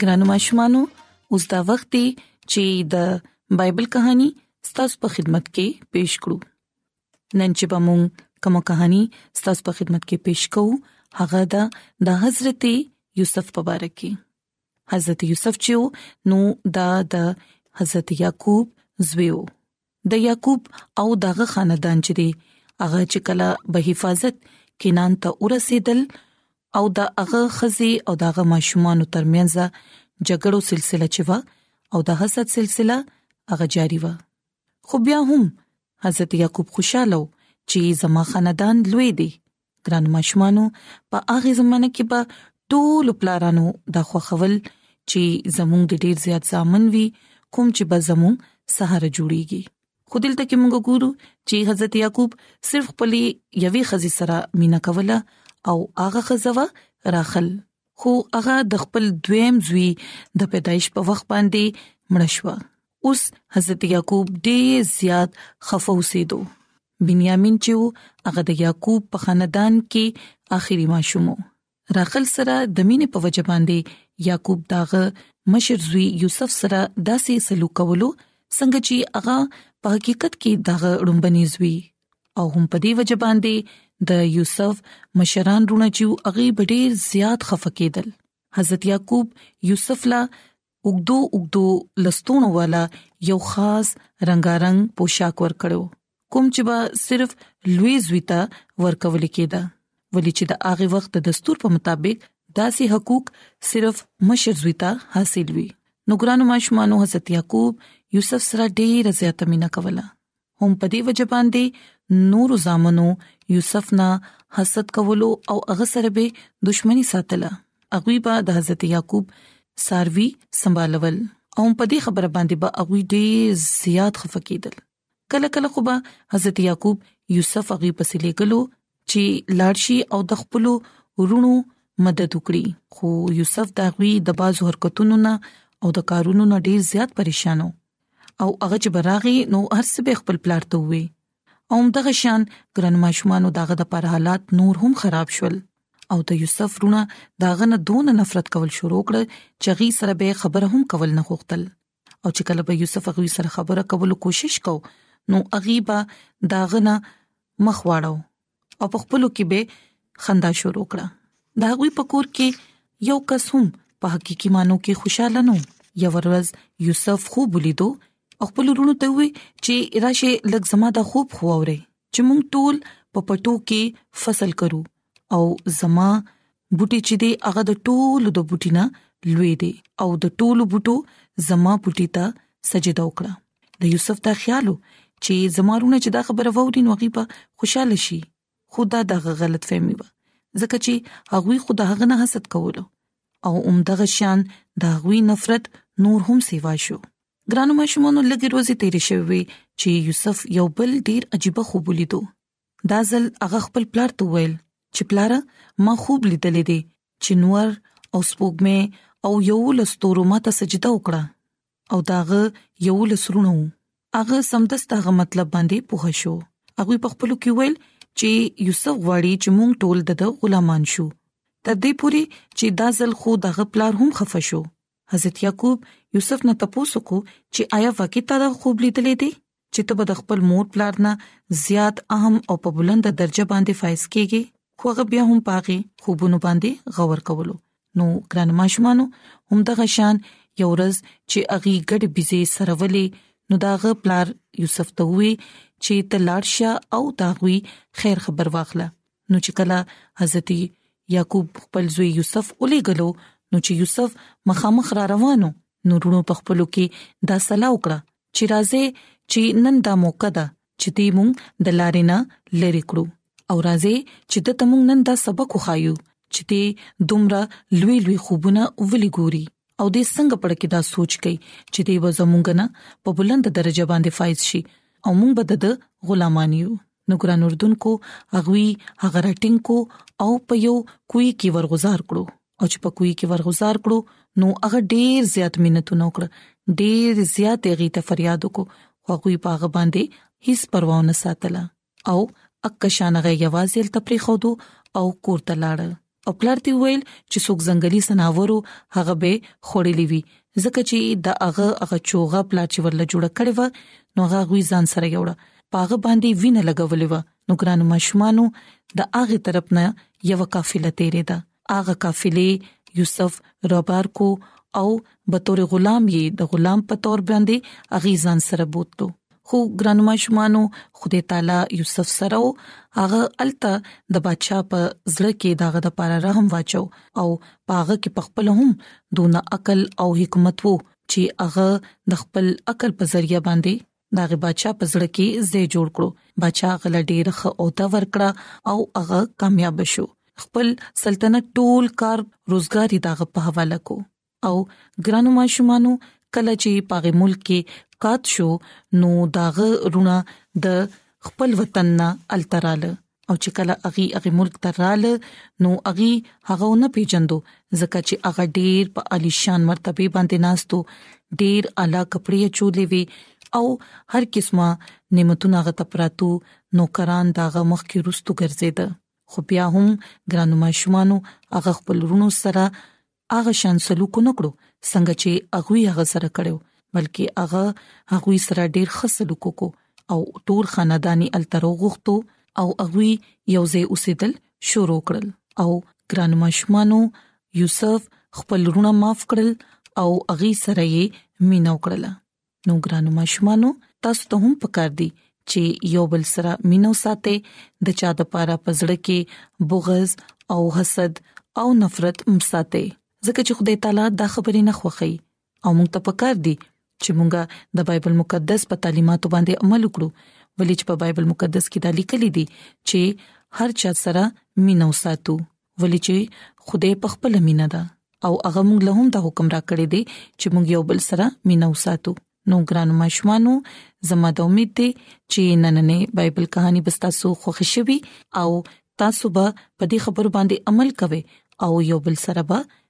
ګرانو ماشومانو اوس دا وخت دی چې د بایبل کہانی ستاسو په خدمت کې پېښ کړو نن چې به موږ کومه کہانی ستاسو په خدمت کې پېښ کوو هغه دا د حضرت یوسف په اړه کې حضرت یوسف چې نو دا د حضرت یعقوب زویو د یعقوب او دغه خاندان چې دی هغه چې کله به حفاظت کینان ته ورسېدل او دا هغه خزي او دغه ماشومان ترمنځ جګړو سلسله چې و او د حسد سلسله هغه جاری و خو بیا هم حضرت یعقوب خوشاله و چې زما خاندان لوی دی ګرانو ماشومانو په هغه زمانه کې به ټول پلارانو دا خوخول چې زموږ د ډیر زیات ځامن وي کوم چې به زموږ سهاره جوړیږي خو دلته کې موږ ګورو چې حضرت یعقوب صرف خپلې یوې خزې سره مینا کوله او هغه خزوه راخل خو هغه د خپل دویم زوی د پیدایش په وخت باندې مړ شو اوس حضرت يعقوب ډېر زیات خفه اوسېدو بنیامین چې وو هغه د يعقوب په خاندان کې آخري ماشوم وو راخل سره د مینې په وجه باندې يعقوب داغه مشر زوی یوسف سره داسې سلوک کولو څنګه چې هغه په حقیقت کې دغه ړومبني زوی او هم په دې وجه باندې د یوسف مشران رونه چې هغه ډېر زیات خفقېدل حضرت یعقوب یوسف لا اوګدو اوګدو لستونو والا یو خاص رنگارنګ پوشاک ورکړو کوم چې به صرف لوی زوی ته ورکول کېده ولې چې د هغه وخت د دستور په مطابق داسې حقوق صرف مشر زوی ته حاصل وي نو ګرانو ماشومانو حضرت یعقوب یوسف سره ډېر زیاته مینا کوله هم په دې وجه باندې نور زامنو یوسف نه حسد کولو او هغه سره به دښمنی ساتله اغوی به د حضرت یعقوب ساروی سمبالول او په دې خبره باندې به اغوی ډیر زیات خفقیدل کله کله خو به حضرت یعقوب یوسف اغوی پسې لګلو چې لاړ شي او د خپل ورونو مدد وکړي خو یوسف دا غوي د باز حرکتونو نه او د کارونو نه ډیر زیات پریشانو او هغه چې براغي نو هرڅه به خپل پلار ته وي او دغه شان ګران ماشومان دغه د پر حالات نور هم خراب شول او د یوسف رونه داغه نه دون نفرت کول شروع کړ چې غي سره به خبره هم کول نه غوښتل او چې کله به یوسف هغه سره خبره کولو کوشش کو نو اغيبا داغنا مخ واړو او په خپل کې به خندا شروع کړه دا غوي پکور کې یو کس هم په حقيقي مانو کې خوشاله نو یو ورځ یوسف خوب ولیدو خپل ورونو ته وی چې راشه لږ زما د خوب خو اوري چې مونږ ټول په پټو کې فصل کرو او زما بوټي چې دی هغه د ټولو د بوټي نه لوی دی او د ټولو بوټو زما بوټي ته سجده وکړه د یوسف ته خیالو چې زمارونه چې دا خبره ووري نو غي په خوشاله شي خدا دا غلط فهمي و ځکه چې هغه خدا هغه نه حسد کولو او اوم دغه شان دا غوي نفرت نور هم سیوا شو ګرانو ماشومانو لګي روزي تیر شوی چې یوسف یو بل ډیر عجیب خوب ولیدو دا ځل هغه خپل پلار ته وویل چې پلار ما خوب لیدلې دي چې نور او سپوږمې او یو لستورو ماته سجده وکړه او داغه یو لسرونو هغه سمدست هغه مطلب باندې پوه شو هغه په خپل کې ویل چې یوسف غواړي چې مونږ ټول د غلامان شو تر دې پوري چې دا ځل خو د غپلار هم خفه شو حضرت یعقوب یوسف نه تاسو کو چې آیا واقعي تا خوب لیدلې دي چې ته به د خپل مور پلار نه زیات اهم او په بلند درجه باندې فایز کیږي خو هغه بیا هم پاغي خوبونو باندې غور کولو نو ګران ماشومانو هم دغه شان یو ورځ چې اغي ګډ بيزي سرولې نو داغه پلار یوسف ته وی چې ته لاړشه او داغوي خیر خبر واخله نو چې کله حضرت یعقوب خپل زوی یوسف اولې غلو نو چې یوسف مخامخ را روانو نو ورونو په خپلو کې دا سلا وکړه چې راځي چې نن دا موقع ده چې دې مونږ د لارې نه لری کړو او راځي چې د تمون نن دا سبق وخایو چې دې دومره لوی لوی خوبونه ولي ګوري او دې څنګه پړ کې دا سوچ کوي چې دې وزمونګنه په بلند درجه باندې فایز شي او مونږ به د غلامان یو نو ګران اردوونکو هغوی هغه راټینګ کو او په یو کوی کې ورغزار کړو او چې په کوی کې ورغزار کړو نو هغه ډیر زیات مينتونه وکړه ډیر زیات غي ته فریاد وکړو خو هغه په هغه باندې هیڅ پروا نه ساتله او اک شانغه یوازې تل پرې خودو او کور ته لاړل او پلار ته ویل چې څوک ځنګلي سناورو هغه به خړلې وي ځکه چې دا هغه هغه چوغه پلار چې ورله جوړ کړي و نو هغه غوي ځان سره یوړه پاغه باندې وینه لګولې و نو ګران ماشومانو د هغه طرف نه یو قافله تیرې ده هغه قافله یوسف رابار کو او به تور غلام یې د غلام په تور باندې اغي ځان سره بوتلو خو ګرانو ماشومانو خدای تعالی یوسف سره او هغه الته د بادشاہ په زړه کې داغه د پاره رحم واچو او پاغه کې پخپل هم دون عقل او حکمت وو چې هغه د خپل عقل په ذریعہ باندې داغه بادشاہ په زړه کې زی جوړ کړو بادشاہ غل ډیر ښه او دا ورکړه او هغه کامیاب شو خپل سلطنت ټول کار روزګاری داغه په حواله کو او ګرانو ماشومانو کله چې پاغه ملک کې قات شو نو داغه رونه د خپل وطن نه التراله او چې کله اغي اغي ملک ته رااله نو اغي هغه نه پیجندو ځکه چې هغه ډیر په الیشان مرتبه باندې ناستو ډیر اعلی کپڑے چولې وی او هر قسمه نعمتونه غته پراتو نوکران داغه مخ کې روستو ګرځیدل خو بیا هم ګرانو ماشومانو هغه خپل رونو سره هغه شان سلوک نه کړو څنګه چې هغه هغه سره کړو بلکې هغه هغه سره ډیر ښه سلوک وکړو او ټول خاندانی الترو غوښتو او هغه یوځای اوسېدل شروع کړل او ګران مشمانو یوسف خپل رونه معاف کړل او هغه سره یې مینه وکړه نو ګرانو ماشومانو تاسو ته هم پکار دي چې یو بل سره مینه وساتئ د چا د پاره پزړه کې بغض او حسد او نفرت مساتئ ځکه چې خدای تعالی دا خبرې نه خوښي او موږ ته پکار دي چې موږ د بایبل مقدس په تعلیماتو باندې عمل وکړو ولې چې په بایبل مقدس کې دا لیکل دي چې هر چا سره مینه وساتو ولې چې خدای په خپل مینه ده او هغه موږ له هم دا حکم را کړی دی چې موږ یو بل سره مینه وساتو نو ګران مشمانو زما د امید دی چې نننې بایبل کہانی به تاسو خوښ شي او تاسو به په دې خبرو باندې عمل کوئ او یو بل سره به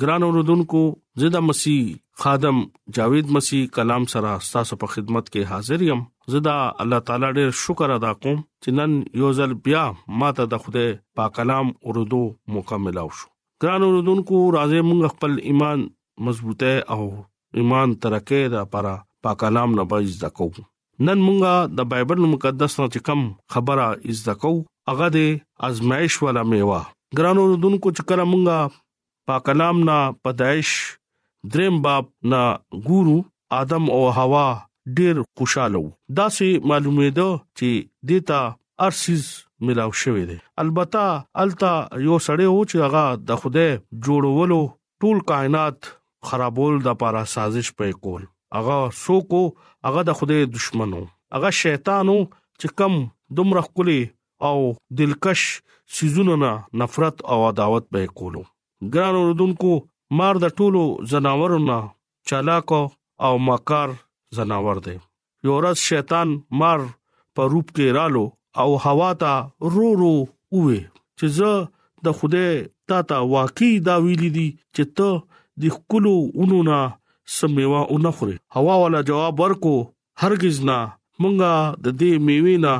ګران اوردونکو زدا مسیح خادم جاوید مسیح کلام سره تاسو په خدمت کې حاضر یم زدا الله تعالی ډېر شکر ادا کوم چې نن یو ځل بیا ماته د خوده پاک کلام اوردو موقع ملاو شو ګران اوردونکو راځي موږ خپل ایمان مضبوطه او ایمان ترکه لپاره پاک کلام نه بچ دکو نن مونږه د بایبل مقدس نه چې کم خبره زده کو هغه د ازمایش ولا میوه ګرانو دونکو چې کله مونږه پاک کلام نه پدایش دریم باب نه ګورو ادم او حوا ډیر خوشاله وو دا سه معلومه ده چې دیتا ارسیز ملاو شوې ده البته التا یو سړی و چې هغه د خوده جوړولو ټول کائنات خرابول د پاره سازش پې کول هغه څوک هغه د خدای دشمن وو هغه شیطان وو چې کم دومره خولي او دلکش سيزونو نه نفرت او عداوت به کولو ګران اوردونکو مار د ټولو زناورو نه چالاک او مکار زناور دی یورز شیطان مار په روپ کې رالو او هوا ته رو رو وې چې زه د خوده تا ته واقعي دا ویل دي چې ته د خپلو اونو نه سمېوا او نه خوري هوا والا جواب ورکو هرگز نه مونږه د دې میوې نه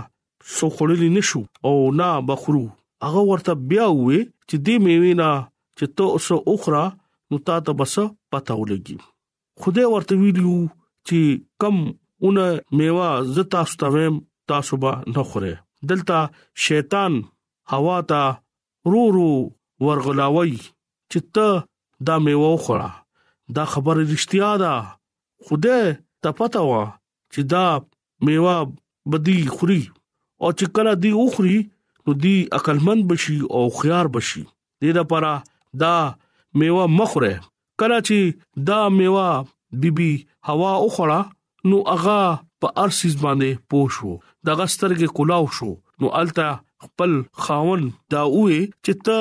سو خړلې نشو او نه بخرو هغه ورته بیا وې چې دې میوې نه چې ته اوس اوخرا نو تا ته بس پته ولګي خدای ورته ویلو چې کم اون میوه ز تاسو ته ویم تاسو به نه خورئ دلته شیطان هوا ته رو رو ورغلاوي چې ته دا میوه خوړه دا خبره رښتیا ده خدای ته پته و چې دا میوه بدی خوري او چې کله دی وخوري نو دی عقلمند بشي او خيار بشي دې لپاره دا میوه مخره کله چې دا میوه بیبي هوا وخوړه نو هغه په ارسیز باندې پوښو د غسترګې کلاو شو نو الته خپل خاون دا وې چې ته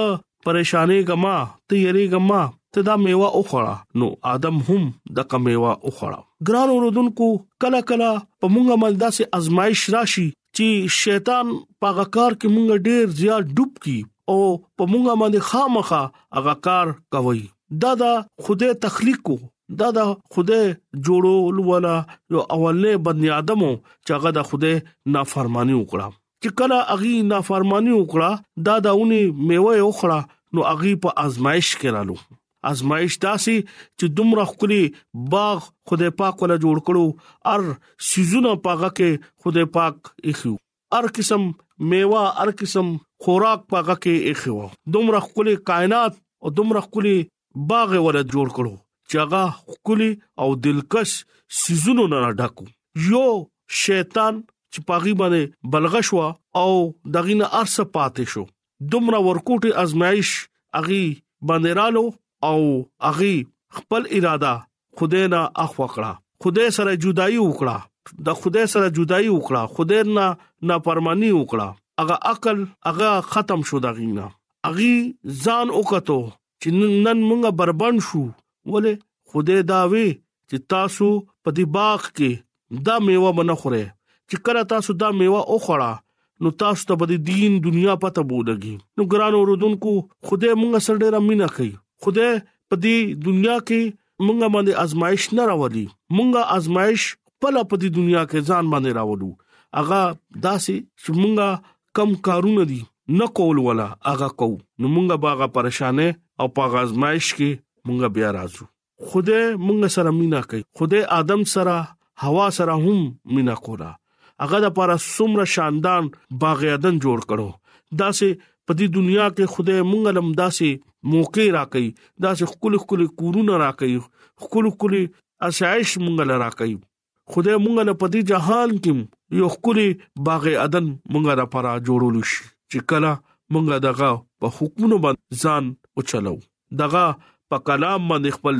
پریشانې غما ته یری غما ته دا میوه اوخړه نو ادم هم د کمیوه اوخړه ګران اوردونکو کله کله په مونږه مزدا سي ازمایش راشي چې شیطان پاګه کار کې مونږ ډیر زیات ډوب کی او په مونږه باندې خامخه هغه کار کوي دا دا خوده تخلیق کو دا دا خوده جوړول ولا یو اولنې بنی ادمو چې هغه د خوده نافرمانی وکړه چې کله اغي نافرمانی وکړه دا داوني میوه وکړه نو اغي په آزمائش کې رالو آزمائش داسي چې دومره خوري باغ خدای پاک ولا جوړ کړو ار سيزونه پاګه کې خدای پاک اخیو ار قسم میوه ار قسم خوراک پاګه کې اخیو دومره خوري کائنات او دومره خوري باغ ولې جوړ کړو چې هغه خولي او دلکش سيزونو نه ډکو یو شیطان چې پاغي باندې بلغه شو او دغه نه ارس پاتې شو دومره ورکوټي ازمایش اغي باندې رالو او اغي خپل اراده خدای نه اخوا کړه خدای سره جدائی وکړه د خدای سره جدائی وکړه خدای نه نافرمانی وکړه هغه عقل هغه ختم شو دغینا اغي ځان وکړو چې نن مونږه بربند شو ولې خدای دا وی چې تاسو په دې باغ کې دا میوه باندې خوره چې کله تاسو دا میوه وخوړه نو تاسو ته به دین دنیا پته بولږي نو ګران اوردونکو خدای مونږه سره ډیره مینا کوي خدای په دې دنیا کې مونږه باندې آزمائش نه راوړي مونږه آزمائش خپل په دې دنیا کې ځان باندې راوړو اغه داسې چې مونږه کم کارونه دي نه کول ولا هغه کو نو مونږه باغه پریشانه او په غزمایش کې مونږه بیا راځو خدای مونږه سره مینا کوي خدای ادم سره هوا سره هم مینا کولا هغه د پاره سمره شاندان باغ یادن جوړ کړو دا سه په دې دنیا کې خدای مونږ لم داسې موقع راکړي داسې خپل خپل کورونه راکړي خپل خپل اسایش مونږ لرا کوي خدای مونږ له پدی جهان کې یو خوري باغ عدن مونږ را پرا جوړول شي چې کله مونږ دغه په حکمونو باندې ځان او چلو دغه په کلام باندې خپل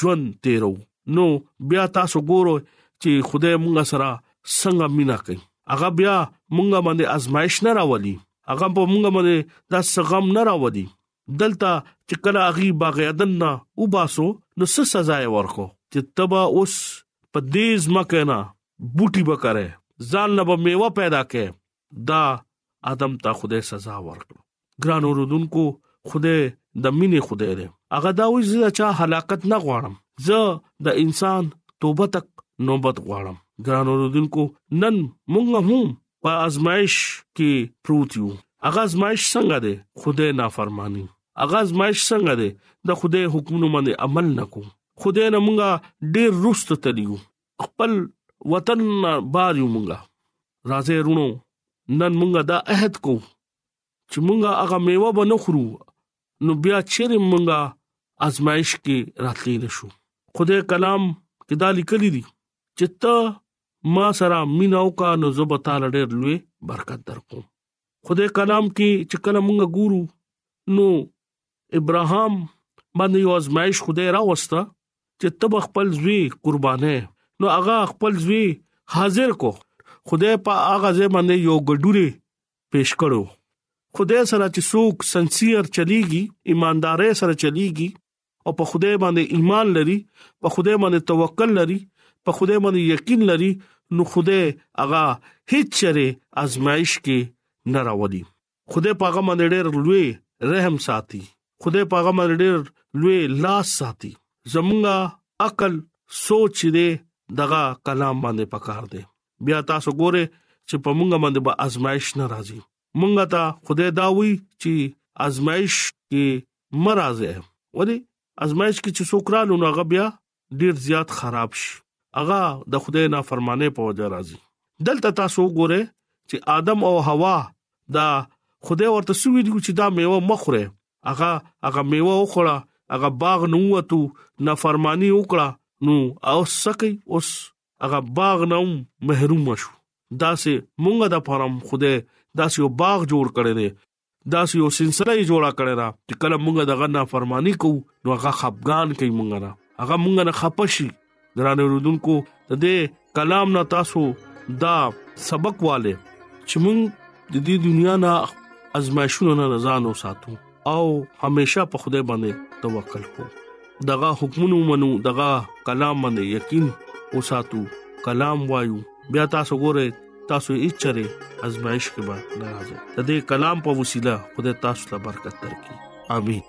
ژوند تیرو نو بیا تاسو ګورو چې خدای مونږ سره څنګه مینا کوي هغه بیا مونږ باندې آزمائش نه راولي هغه په مونږ باندې دا سغم نه راولي دلته چې کله اغي باغ عدن نه وباسو نو څه سزا یې ورکو چې تبا اوس په دې ځمکه نه بوټي وکړي ځان له میوه پیدا کړي دا ادم ته خدای سزا ورکړه ګران اوردونکو خدای د مینې خدای دی هغه دا وی زه چا هلاکت نه غواړم زه د انسان توبه تک نوبت غواړم ګران اوردونکو نن مونږ هم په ازمایش کې پروت یو هغه ازمایش څنګه ده خدای نافرمانی هغه ازمایش څنګه ده د خدای حکمونو باندې عمل نکو خدای نه مونږه ډیر رست تلیو خپل وطن بار یو مونږه راځي رونو نن مونږه دا عہد کو چې مونږه هغه میوه بنو خرو نو بیا چیرې مونږه ازمایش کې راتلی نشو خدای کلام کې دا لیکلي دي چې ته ما سره مینا وکا نو زه به تعالی ډېر لوی برکت درکوم خدای کلام کې چې کله مونږ ګورو نو ابراهام باندې یو ازمایش خدای راوستا چې تب خپل زوی قربانه نو هغه خپل زوی حاضر کو خدای په هغه ځای باندې یو ګډوري پیش کړو خدای سره چې څوک سنسیر چلیږي ایمانداري سره چلیږي او په خدای باندې ایمان لري په خدای باندې توکل لري په خدای باندې یقین لري نو خدای هغه هیڅ چره ازمایش کې نه راوړي خدای پاغه باندې ډېر لوی رحم ساتي خدای پاغه باندې ډېر لوی لاس ساتي زمونږه عقل سوچ دې دغه کلام باندې پکار دی بیا تاسو ګوره چې په مونږ باندې به ازمایش ناراضي مونږ ته خدای دا وی چې ازمایش کې مرزه ولی ازمایش کې چې څوک رالو نو هغه بیا ډیر زیات خراب شي هغه د خدای نه فرمانه په وجه راځي دلته تاسو ګوره چې ادم او حوا دا خدای ورته سوي دي چې دا میوه مخره هغه هغه میوه وخوړه هغه باغ نو وته نافرمانی وکړه نو او سکی اوس هغه باغ نه هم محروم شو داسې مونږه د پرم خوده داسې یو باغ جوړ کړی دی داسې یو سلسله یې جوړه کړی دا چې کله مونږه دغه نافرمانی کو نو هغه خپګان کوي مونږه نه هغه مونږه نه خپشي درانه رودونکو د دې کلام نه تاسو دا سبق والے چې مونږ د دې دنیا نه ازمایښونو نه ځان وساتو او همیشه په خدای باندې توکل کو دغه حکمونو منو دغه کلام باندې یقین وساتو کلام وایو بیا تاسو ګوره تاسو یې چره ازمایش کې به ناراضه د دې کلام په وسیله خدای تاسو ته برکت درکړي امين